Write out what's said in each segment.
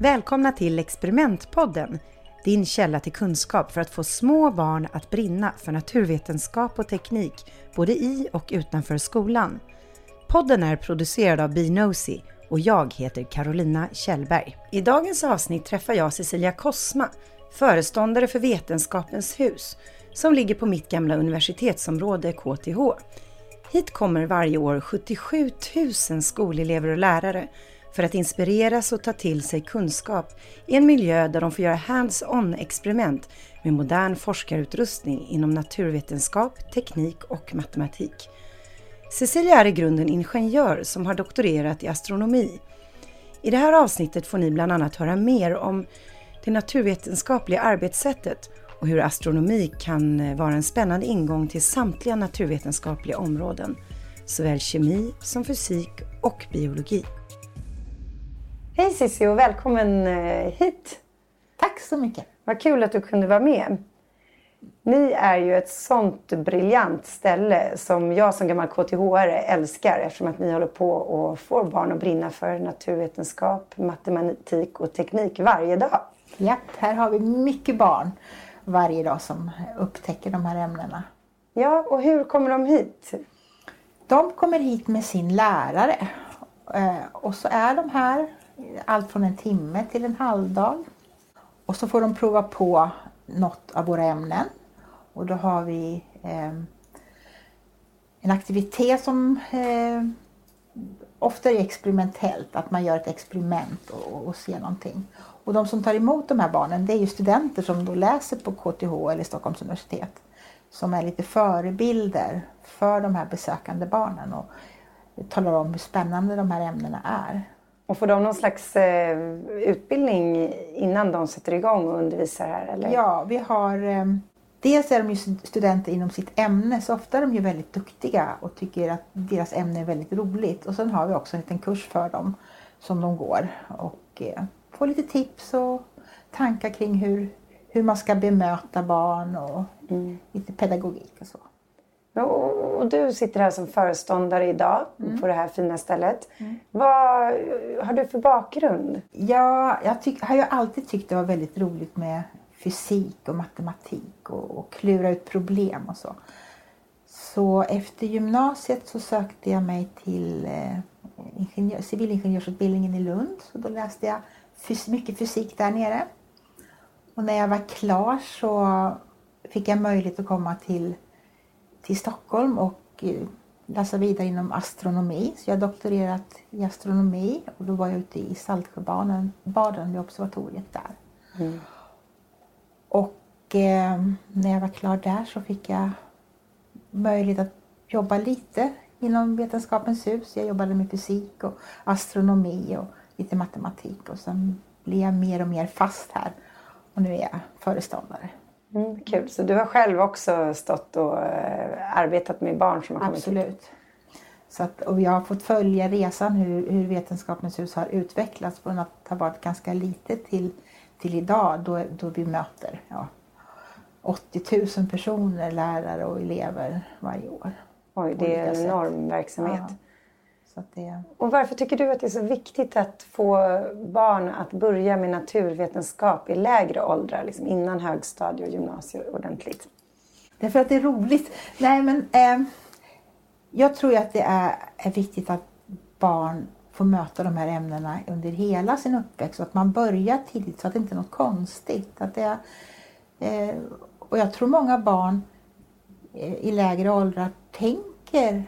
Välkomna till Experimentpodden, din källa till kunskap för att få små barn att brinna för naturvetenskap och teknik, både i och utanför skolan. Podden är producerad av Binosi och jag heter Carolina Kjellberg. I dagens avsnitt träffar jag Cecilia Kosma, föreståndare för Vetenskapens hus, som ligger på mitt gamla universitetsområde KTH. Hit kommer varje år 77 000 skolelever och lärare för att inspireras och ta till sig kunskap i en miljö där de får göra hands-on experiment med modern forskarutrustning inom naturvetenskap, teknik och matematik. Cecilia är i grunden ingenjör som har doktorerat i astronomi. I det här avsnittet får ni bland annat höra mer om det naturvetenskapliga arbetssättet och hur astronomi kan vara en spännande ingång till samtliga naturvetenskapliga områden, såväl kemi som fysik och biologi. Hej Cissi och välkommen eh, hit! Tack så mycket! Vad kul att du kunde vara med. Ni är ju ett sånt briljant ställe som jag som gammal KTH älskar eftersom att ni håller på och får barn att brinna för naturvetenskap, matematik och teknik varje dag. Ja, här har vi mycket barn varje dag som upptäcker de här ämnena. Ja, och hur kommer de hit? De kommer hit med sin lärare. Eh, och så är de här allt från en timme till en halvdag. Och så får de prova på något av våra ämnen. Och då har vi eh, en aktivitet som eh, ofta är experimentellt, att man gör ett experiment och, och ser någonting. Och de som tar emot de här barnen det är ju studenter som då läser på KTH eller Stockholms universitet som är lite förebilder för de här besökande barnen och talar om hur spännande de här ämnena är. Och får de någon slags eh, utbildning innan de sätter igång och undervisar här? Eller? Ja, vi har eh, Dels är de ju studenter inom sitt ämne så ofta är de ju väldigt duktiga och tycker att deras ämne är väldigt roligt. Och sen har vi också en liten kurs för dem som de går och eh, får lite tips och tankar kring hur, hur man ska bemöta barn och mm. lite pedagogik och så. Och du sitter här som föreståndare idag mm. på det här fina stället. Mm. Vad har du för bakgrund? Ja, jag tyck, har ju alltid tyckt det var väldigt roligt med fysik och matematik och, och klura ut problem och så. Så efter gymnasiet så sökte jag mig till eh, ingenjör, civilingenjörsutbildningen i Lund. Så då läste jag fys mycket fysik där nere. Och när jag var klar så fick jag möjlighet att komma till till Stockholm och eh, läsa vidare inom astronomi. Så jag har doktorerat i astronomi och då var jag ute i Saltsjöbaden baden vid observatoriet där. Mm. Och eh, när jag var klar där så fick jag möjlighet att jobba lite inom Vetenskapens hus. Jag jobbade med fysik och astronomi och lite matematik och sen blev jag mer och mer fast här och nu är jag föreståndare. Mm, kul. Så du har själv också stått och uh, arbetat med barn som har kommit Absolut. hit? Att, och jag har fått följa resan hur, hur Vetenskapens hus har utvecklats från att ha varit ganska litet till, till idag då, då vi möter ja, 80 000 personer, lärare och elever varje år. Oj, det är en enorm verksamhet. Ja. Det... Och varför tycker du att det är så viktigt att få barn att börja med naturvetenskap i lägre åldrar, liksom innan högstadie och gymnasium ordentligt? Därför att det är roligt. Nej, men eh, jag tror att det är, är viktigt att barn får möta de här ämnena under hela sin uppväxt och att man börjar tidigt så att det inte är något konstigt. Att det är, eh, och jag tror många barn eh, i lägre åldrar tänker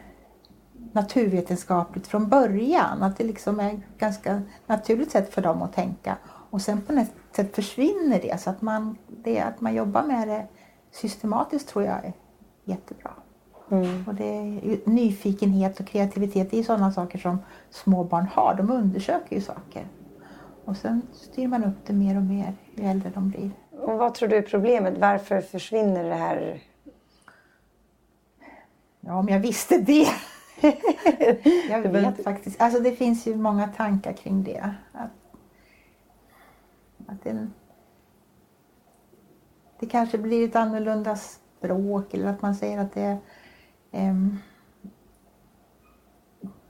naturvetenskapligt från början. Att det liksom är ett ganska naturligt sätt för dem att tänka. Och sen på något sätt försvinner det. Så att man, det, att man jobbar med det systematiskt tror jag är jättebra. Mm. Och det nyfikenhet och kreativitet det är sådana saker som små barn har. De undersöker ju saker. Och sen styr man upp det mer och mer ju äldre de blir. Och vad tror du är problemet? Varför försvinner det här? Ja, om jag visste det jag vet faktiskt. Alltså det finns ju många tankar kring det. Att, Att det, det kanske blir ett annorlunda språk eller att man säger att det är um,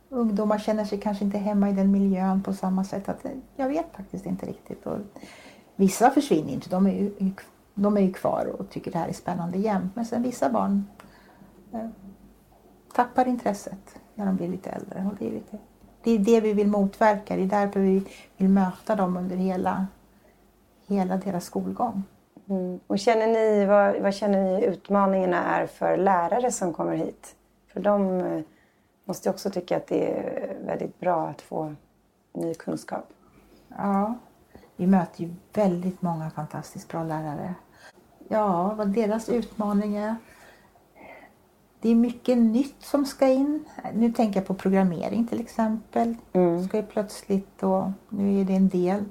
ungdomar känner sig kanske inte hemma i den miljön på samma sätt. Att, jag vet faktiskt inte riktigt. Och vissa försvinner inte, de är, ju, de är ju kvar och tycker det här är spännande jämt. Men sen vissa barn eh, tappar intresset när de blir lite äldre. Och det, är lite, det är det vi vill motverka, det är därför vi vill möta dem under hela, hela deras skolgång. Mm. Och känner ni, vad, vad känner ni utmaningarna är för lärare som kommer hit? För de eh, måste också tycka att det är väldigt bra att få ny kunskap. Ja, vi möter ju väldigt många fantastiskt bra lärare. Ja, vad deras utmaning är. Det är mycket nytt som ska in. Nu tänker jag på programmering till exempel. Mm. Ska ju plötsligt då, nu är det en del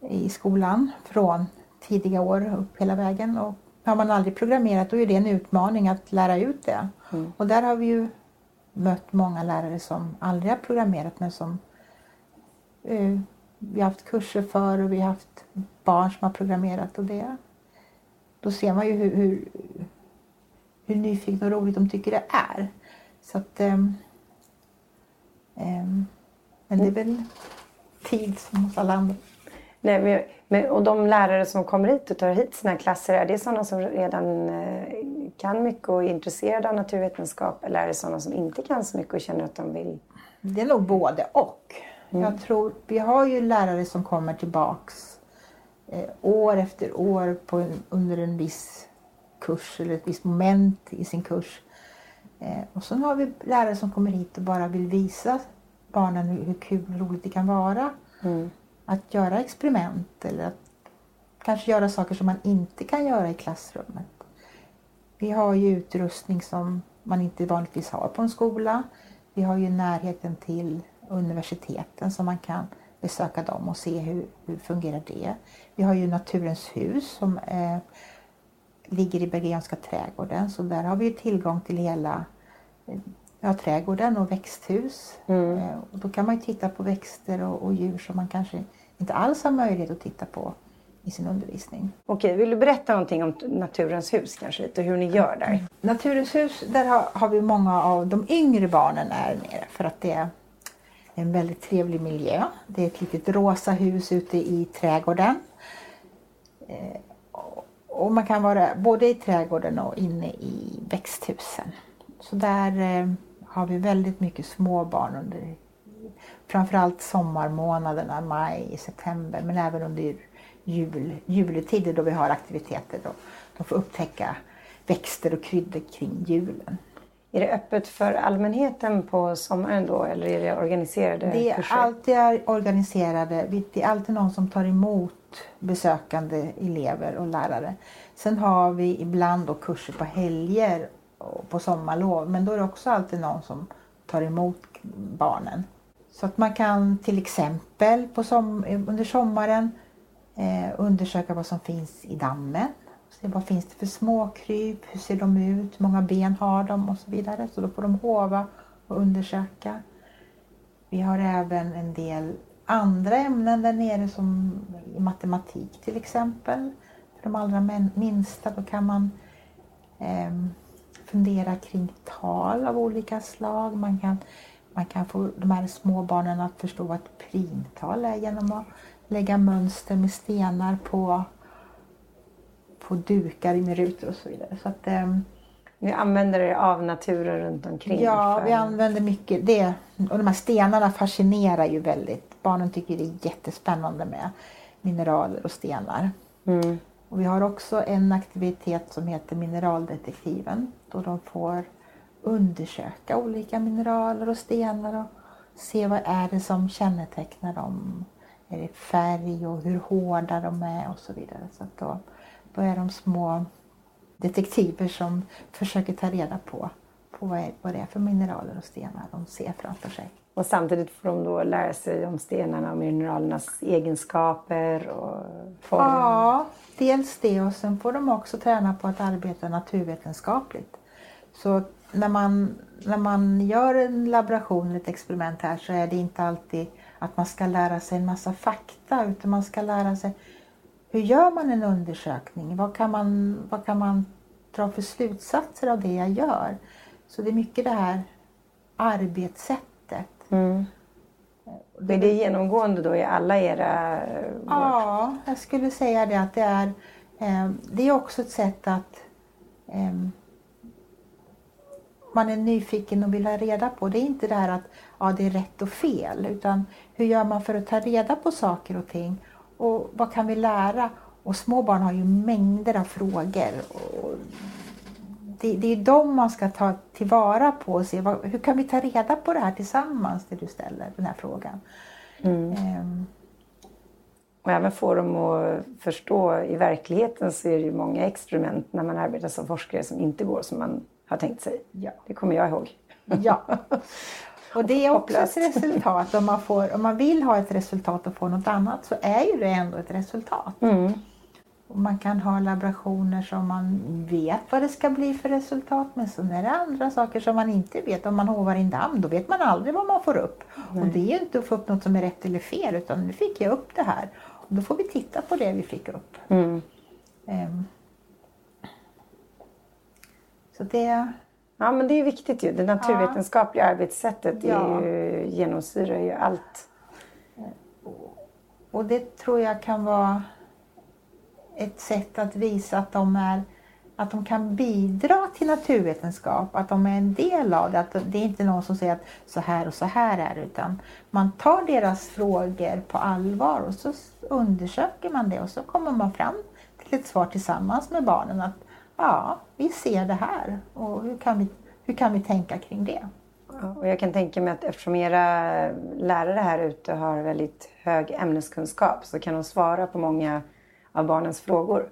i skolan från tidiga år upp hela vägen. Och har man aldrig programmerat då är det en utmaning att lära ut det. Mm. Och där har vi ju mött många lärare som aldrig har programmerat men som uh, vi har haft kurser för och vi har haft barn som har programmerat och det. Då ser man ju hur, hur, hur nyfikna och roligt de tycker det är. Så att, um, um, men det är väl tid som hos alla andra. Nej, men, men, och de lärare som kommer hit och tar hit sina klasser, är det sådana som redan eh, kan mycket och är intresserade av naturvetenskap eller är det sådana som inte kan så mycket och känner att de vill? Det är nog både och. Mm. Jag tror, vi har ju lärare som kommer tillbaks eh, år efter år på en, under en viss kurs eller ett visst moment i sin kurs. Eh, och så har vi lärare som kommer hit och bara vill visa barnen hur, kul och roligt det kan vara. Mm att göra experiment eller att kanske göra saker som man inte kan göra i klassrummet. Vi har ju utrustning som man inte vanligtvis har på en skola. Vi har ju närheten till universiteten så man kan besöka dem och se hur, hur fungerar det. Vi har ju Naturens hus som eh, ligger i Bergianska trädgården så där har vi tillgång till hela eh, ja, trädgården och växthus. Mm. Eh, och då kan man ju titta på växter och, och djur som man kanske inte alls har möjlighet att titta på i sin undervisning. Okej, vill du berätta någonting om Naturens hus kanske lite, hur ni gör där? Mm. Naturens hus, där har, har, vi många av de yngre barnen är nere för att det är en väldigt trevlig miljö. Det är ett litet rosa hus ute i trädgården. Och man kan vara både i trädgården och inne i växthusen. Så där eh, har vi väldigt mycket småbarn under framförallt sommarmånaderna, maj, september, men även under jul, juletider då vi har aktiviteter. Då. De får upptäcka växter och kryddor kring julen. Är det öppet för allmänheten på sommaren då eller är det organiserade det är kurser? Alltid organiserade. Det är alltid någon som tar emot besökande elever och lärare. Sen har vi ibland då kurser på helger och på sommarlov men då är det också alltid någon som tar emot barnen. Så att man kan till exempel på som, under sommaren eh, undersöka vad som finns i dammen. Se vad finns det för småkryp, hur ser de ut, hur många ben har de och så vidare. Så då får de hova och undersöka. Vi har även en del andra ämnen där nere som matematik till exempel. För de allra minsta då kan man eh, fundera kring tal av olika slag. Man kan man kan få de här småbarnen att förstå vad ett primtal är genom att lägga mönster med stenar på, på dukar med rutor och så vidare. Så att, eh, ni använder er av naturen runt omkring? Ja, för... vi använder mycket det. Och de här stenarna fascinerar ju väldigt. Barnen tycker det är jättespännande med mineraler och stenar. Mm. Och vi har också en aktivitet som heter Mineraldetektiven. Då de får undersöka olika mineraler och stenar och se vad är det som kännetecknar dem. Är det färg och hur hårda de är och så vidare. Så då, då är de små detektiver som försöker ta reda på, på vad, är, vad det är för mineraler och stenar de ser framför sig. Och samtidigt får de då lära sig om stenarna och mineralernas egenskaper och form? Ja, dels det och sen får de också träna på att arbeta naturvetenskapligt. Så när man, när man gör en laboration, ett experiment här, så är det inte alltid att man ska lära sig en massa fakta utan man ska lära sig hur gör man en undersökning? Vad kan man, vad kan man dra för slutsatser av det jag gör? Så det är mycket det här arbetssättet. Mm. Det är det genomgående då i alla era... Ja, jag skulle säga det att det är, eh, det är också ett sätt att eh, man är nyfiken och vill ha reda på. Det är inte det här att ja, det är rätt och fel utan hur gör man för att ta reda på saker och ting och vad kan vi lära? Och små barn har ju mängder av frågor. Och det, det är de man ska ta tillvara på och se vad, hur kan vi ta reda på det här tillsammans, det du ställer, den här frågan. Mm. Um. Och även få dem att förstå, i verkligheten så är det ju många experiment när man arbetar som forskare som inte går som man har tänkt sig. Ja. Det kommer jag ihåg. Ja. Och det är också ett resultat. Om man, får, om man vill ha ett resultat och få något annat så är ju det ändå ett resultat. Mm. Och man kan ha laborationer som man vet vad det ska bli för resultat men sen är det andra saker som man inte vet. Om man hovar i en damm då vet man aldrig vad man får upp. Nej. Och det är ju inte att få upp något som är rätt eller fel utan nu fick jag upp det här. Och då får vi titta på det vi fick upp. Mm. Um. Så det, Ja men det är viktigt ju. Det naturvetenskapliga ja. arbetssättet ja. ju, genomsyrar ju allt. Och det tror jag kan vara ett sätt att visa att de, är, att de kan bidra till naturvetenskap, att de är en del av det. Att det är inte någon som säger att så här och så här är det, utan man tar deras frågor på allvar och så undersöker man det och så kommer man fram till ett svar tillsammans med barnen. att ja, vi ser det här och hur kan vi, hur kan vi tänka kring det? och jag kan tänka mig att eftersom era lärare här ute har väldigt hög ämneskunskap så kan de svara på många av barnens frågor.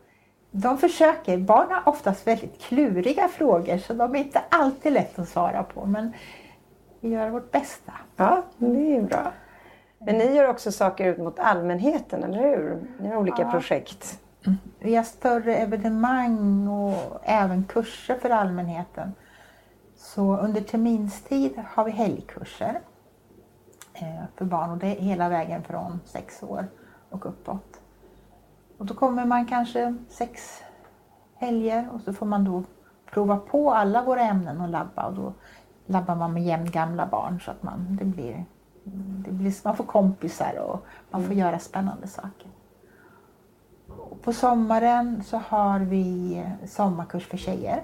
De försöker. Barn har oftast väldigt kluriga frågor så de är inte alltid lätt att svara på men vi gör vårt bästa. Ja, det är bra. Men ni gör också saker ut mot allmänheten, eller hur? Ni har olika ja. projekt. Vi har större evenemang och även kurser för allmänheten. Så under terminstid har vi helgkurser eh, för barn och det är hela vägen från sex år och uppåt. Och då kommer man kanske sex helger och så får man då prova på alla våra ämnen och labba och då labbar man med jämngamla barn så att man, det blir, det blir, man får kompisar och man får mm. göra spännande saker. På sommaren så har vi sommarkurs för tjejer.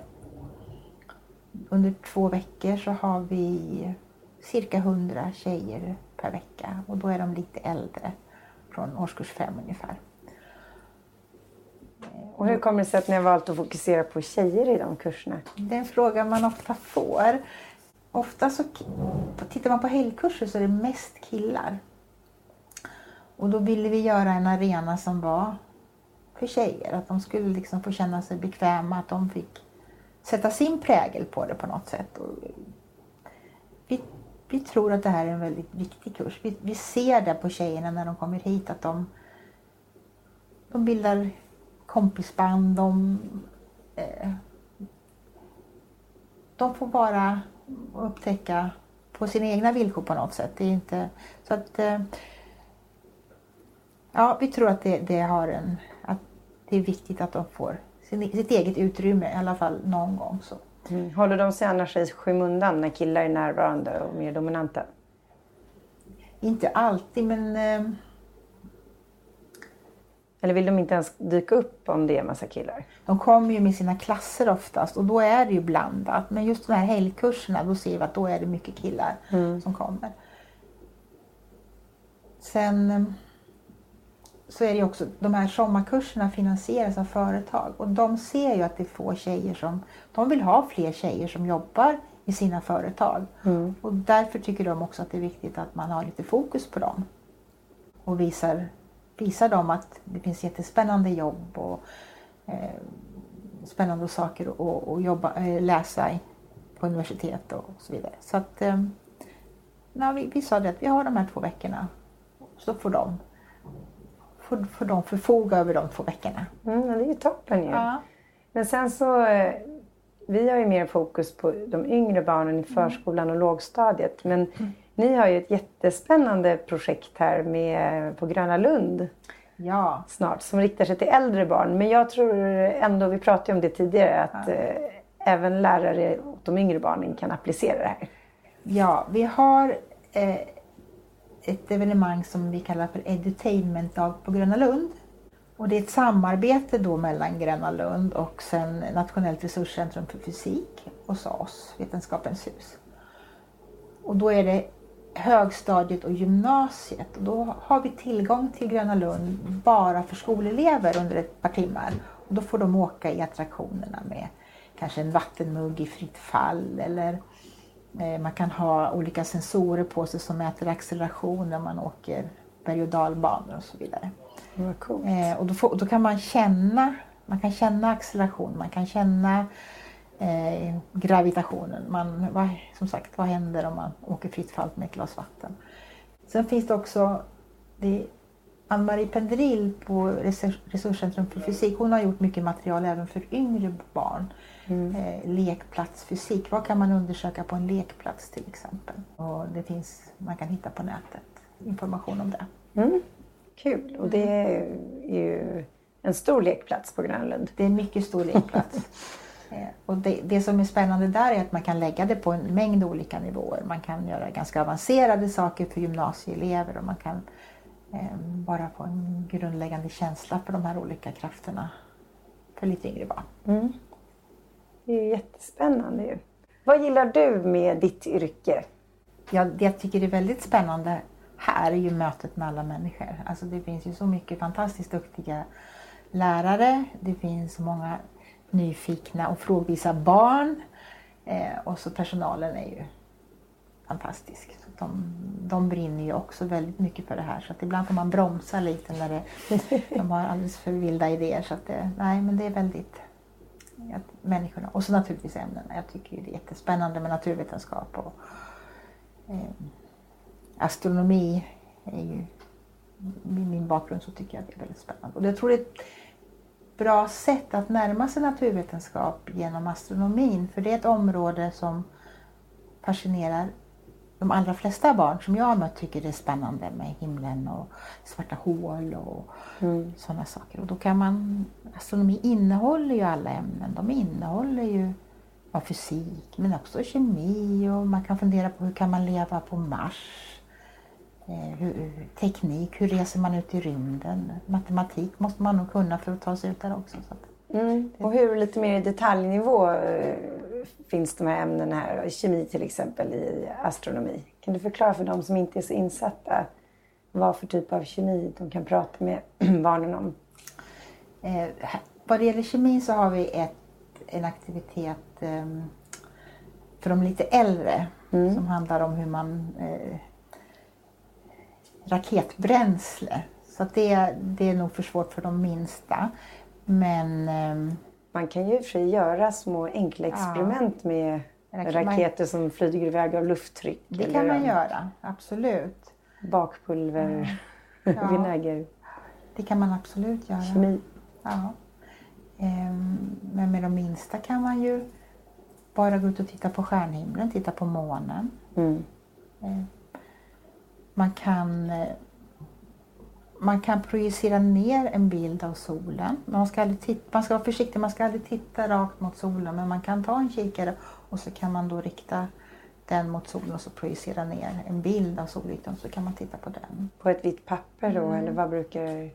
Under två veckor så har vi cirka 100 tjejer per vecka och då är de lite äldre, från årskurs fem ungefär. Och hur kommer det sig att ni har valt att fokusera på tjejer i de kurserna? Det är en fråga man ofta får. Ofta så tittar man på helgkurser så är det mest killar. Och då ville vi göra en arena som var för tjejer. Att de skulle liksom få känna sig bekväma, att de fick sätta sin prägel på det på något sätt. Och vi, vi tror att det här är en väldigt viktig kurs. Vi, vi ser det på tjejerna när de kommer hit att de, de bildar kompisband. De, eh, de får bara upptäcka på sina egna villkor på något sätt. Det är inte, så att, eh, ja, vi tror att det, det har en det är viktigt att de får sin, sitt eget utrymme i alla fall någon gång. Så. Mm. Håller de sig annars i skymundan när killar är närvarande och mer dominanta? Inte alltid men... Eh... Eller vill de inte ens dyka upp om det är massa killar? De kommer ju med sina klasser oftast och då är det ju blandat. Men just de här helgkurserna då ser vi att då är det mycket killar mm. som kommer. Sen eh, så är det också, de här sommarkurserna finansieras av företag och de ser ju att det är få tjejer som, de vill ha fler tjejer som jobbar i sina företag. Mm. Och därför tycker de också att det är viktigt att man har lite fokus på dem. Och visar, visar dem att det finns jättespännande jobb och eh, spännande saker att jobba, eh, läsa på universitet och så vidare. Så att, eh, ja, vi, vi sa det att vi har de här två veckorna. Så får de får, får de förfoga över de två veckorna. Mm, det är ju toppen ju. Ja. Men sen så, eh, vi har ju mer fokus på de yngre barnen i förskolan och lågstadiet. Men mm. Ni har ju ett jättespännande projekt här med, på Gröna Lund Ja, snart som riktar sig till äldre barn. Men jag tror ändå, vi pratade om det tidigare, att eh, även lärare åt de yngre barnen kan applicera det här. ja vi har eh, ett evenemang som vi kallar för Edutainment-dag på Gröna Lund. Och det är ett samarbete då mellan Gröna Lund och sen Nationellt resurscentrum för fysik och SAS, Vetenskapens hus. Och då är det högstadiet och gymnasiet och då har vi tillgång till Gröna Lund bara för skolelever under ett par timmar. Och då får de åka i attraktionerna med kanske en vattenmugg i fritt fall eller eh, man kan ha olika sensorer på sig som mäter acceleration när man åker berg och dalbanor och så vidare. Eh, och då, får, då kan man känna, man kan känna acceleration, man kan känna eh, gravitationen. Man, vad, som sagt, vad händer om man åker fritt fall med ett glas vatten? Sen finns det också det, Ann-Marie Pendrill på Resurs- Resurscentrum för fysik, hon har gjort mycket material även för yngre barn. Eh, lekplatsfysik, vad kan man undersöka på en lekplats till exempel? Och det finns, man kan hitta på nätet information om det. Mm. Kul. Och det är ju en stor lekplats på Grönlund. Det är en mycket stor lekplats. Eh, Och det, det som är spännande där är att man kan lägga det på en mängd olika nivåer. Man kan göra ganska avancerade saker för gymnasieelever och man kan eh, bara få en grundläggande känsla för de här olika krafterna för lite yngre barn. Mm. Det är ju jättespännande ju. Vad gillar du med ditt yrke? Ja, det jag tycker är väldigt spännande här är ju mötet med alla människor. Alltså det finns ju så mycket fantastiskt duktiga lärare. Det finns så många nyfikna och frågvisa barn. Eh, och så personalen är ju fantastisk. De, de brinner ju också väldigt mycket för det här. Så att ibland får man bromsa lite när det, de har alldeles för vilda idéer. Så att det, nej, men det är väldigt att människorna. Och så naturligtvis ämnena. Jag tycker ju det är jättespännande med naturvetenskap och eh, astronomi. Är ju, med min bakgrund så tycker jag det är väldigt spännande. Och jag tror det bra sätt att närma sig naturvetenskap genom astronomin. För det är ett område som fascinerar de allra flesta barn som jag har mött tycker det är spännande med himlen och svarta hål och sådana saker. Och då kan man, astronomi innehåller ju alla ämnen. De innehåller ju ja, fysik men också kemi och man kan fundera på hur kan man leva på Mars? Eh, hur, teknik, hur reser man ut i rymden? Matematik måste man nog kunna för att ta sig ut där också. Mm. Och hur lite mer i detaljnivå eh, finns de här ämnena här? Kemi till exempel i astronomi. Kan du förklara för de som inte är så insatta vad för typ av kemi de kan prata med barnen om? Eh, vad det gäller kemin så har vi ett, en aktivitet ehm, för de lite äldre som handlar om hur man eh, raketbränsle. Så det, det är nog för svårt för de minsta. Men ehm, Man kan ju i och för sig göra små enkla experiment med Raket- raketer som flyger iväg av lufttryck. det kan man göra, absolut. Bakpulver, Ja. vinäger, Det kan man absolut göra. kemi. Ja. Ehm, Men med de minsta kan man ju bara gå ut och titta på stjärnhimlen, titta på månen. Mm. Man kan, eh, man kan projicera ner en bild av solen. Man ska, aldrig titta, man ska vara försiktig, man ska aldrig titta rakt mot solen. Men man kan ta en kikare och så kan man då rikta den mot solen och så projicera ner en bild av solytan så kan man titta på den. På ett vitt papper då, eller vad brukar du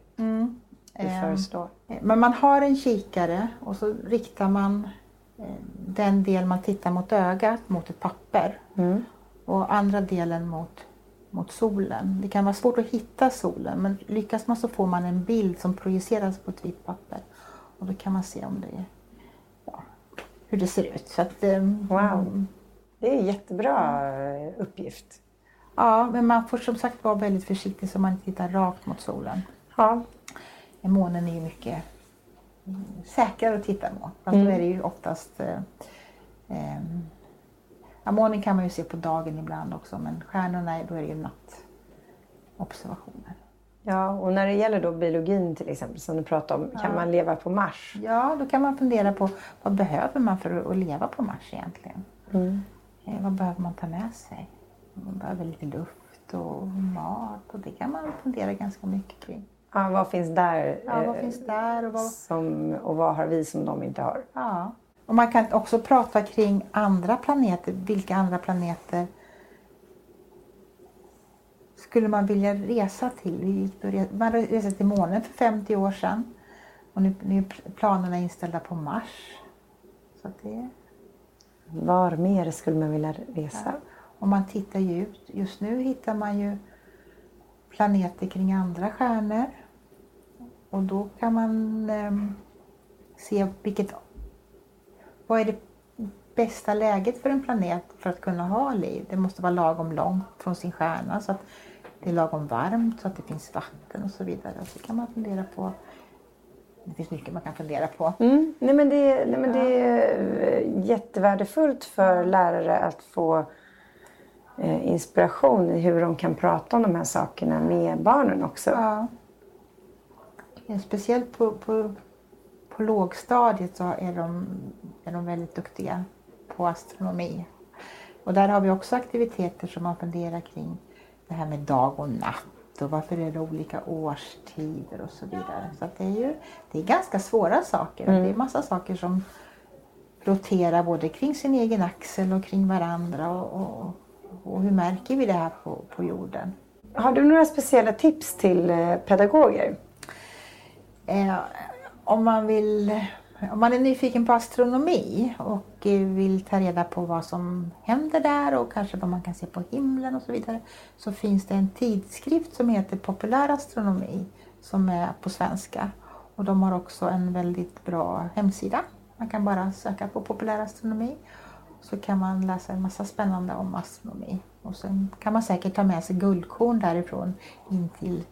Ehm, föreslå? Men man har en kikare och så riktar man eh, den del man tittar mot ögat mot ett papper Mm. och andra delen mot, mot solen. Det kan vara svårt att hitta solen men lyckas man så får man en bild som projiceras på ett vitt papper och då kan man se om det är, ja, hur det ser ut. Så att, eh, Wow. Det är en jättebra eh, uppgift. Ja, men man får som sagt vara väldigt försiktig så man inte tittar rakt mot solen. Ja. Månen är ju mycket mm, säkrare att titta mot. Fast då är det ju oftast... Eh, eh, ja, månen kan man ju se på dagen ibland också men stjärnorna är- då är det ju nattobservationer. ja, och när det gäller då biologin till exempel som du pratade om, kan man leva på Mars? Ja, då kan man fundera på vad behöver man för att leva på Mars egentligen? Eh, vad behöver man ta med sig? Man behöver lite luft och mat och det kan man fundera ganska mycket kring. Ja, vad finns där? Ja, vad finns där och vad, Som, och vad har vi som de inte har? Ja. Och man kan också prata kring andra planeter. Vilka andra planeter skulle man vilja resa till? Man reste till månen för 50 år sedan. Och nu, nu är planerna inställda på Mars. Så det, Var mer skulle man vilja resa? och man tittar ju ut. Just nu hittar man ju planeter kring andra stjärnor. Och då kan man ehm, se vilket... Vad är det bästa läget för en planet för att kunna ha liv? Det måste vara lagom långt från sin stjärna så att det är lagom varmt så att det finns vatten och så vidare. Och så kan man fundera på... Det finns mycket man kan fundera på. Mm. Nej, men det, nej, men det är eh, jättevärdefullt för lärare att få eh, inspiration i hur de kan prata om de här sakerna med barnen också. Ja. Ja, Speciellt på, på, på lågstadiet så är de, är de väldigt duktiga på astronomi. Och där har vi också aktiviteter som man funderar kring det här med dag och natt och varför är det olika årstider och så vidare. Så det är ju det är ganska svåra saker. Mm. Det är massa saker som roterar både kring sin egen axel och kring varandra och, och, och hur märker vi det här på, på jorden? Har du några speciella tips till eh, pedagoger? Eh, om, man vill, om man är nyfiken på astronomi och eh, vill ta reda på vad som händer där och kanske vad man kan se på himlen och så vidare så finns det en tidskrift som heter Populär astronomi som är på svenska. Och de har också en väldigt bra hemsida. Man kan bara söka på populär astronomi så kan man läsa en massa spännande om astronomi. Och sen kan man säkert ta med sig guldkorn därifrån in till,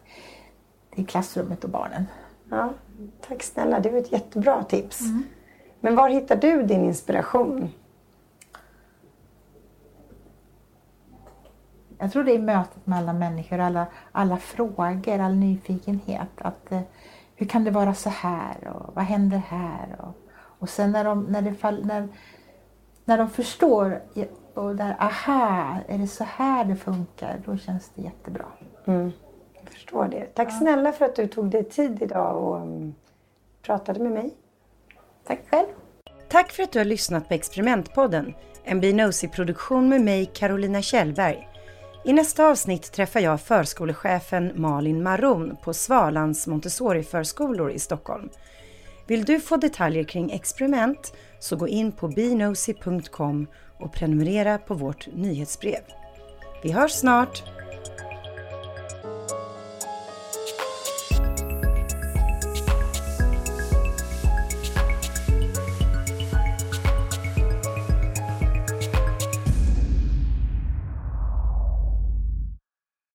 till klassrummet och barnen. Ja, tack snälla, det var ett jättebra tips. Men var hittar du din inspiration? Jag tror det är mötet med alla människor, alla, alla frågor, all nyfikenhet. Att, eh, hur kan det vara så här och vad händer här? Och, och sen när de, när, det fall, när, när de förstår och där, aha, är det så här det funkar? Då känns det jättebra. Mm. Förstår det. Tack snälla för att du tog dig tid idag och um, pratade med mig. Tack själv. Tack för att du har lyssnat på Experimentpodden, en Binosi-produktion med mig, Carolina Kjellberg. I nästa avsnitt träffar jag förskolechefen Malin Maron på Svalans Montessori-förskolor i Stockholm. Vill du få detaljer kring experiment så gå in på binosi.com och prenumerera på vårt nyhetsbrev. Vi hörs snart!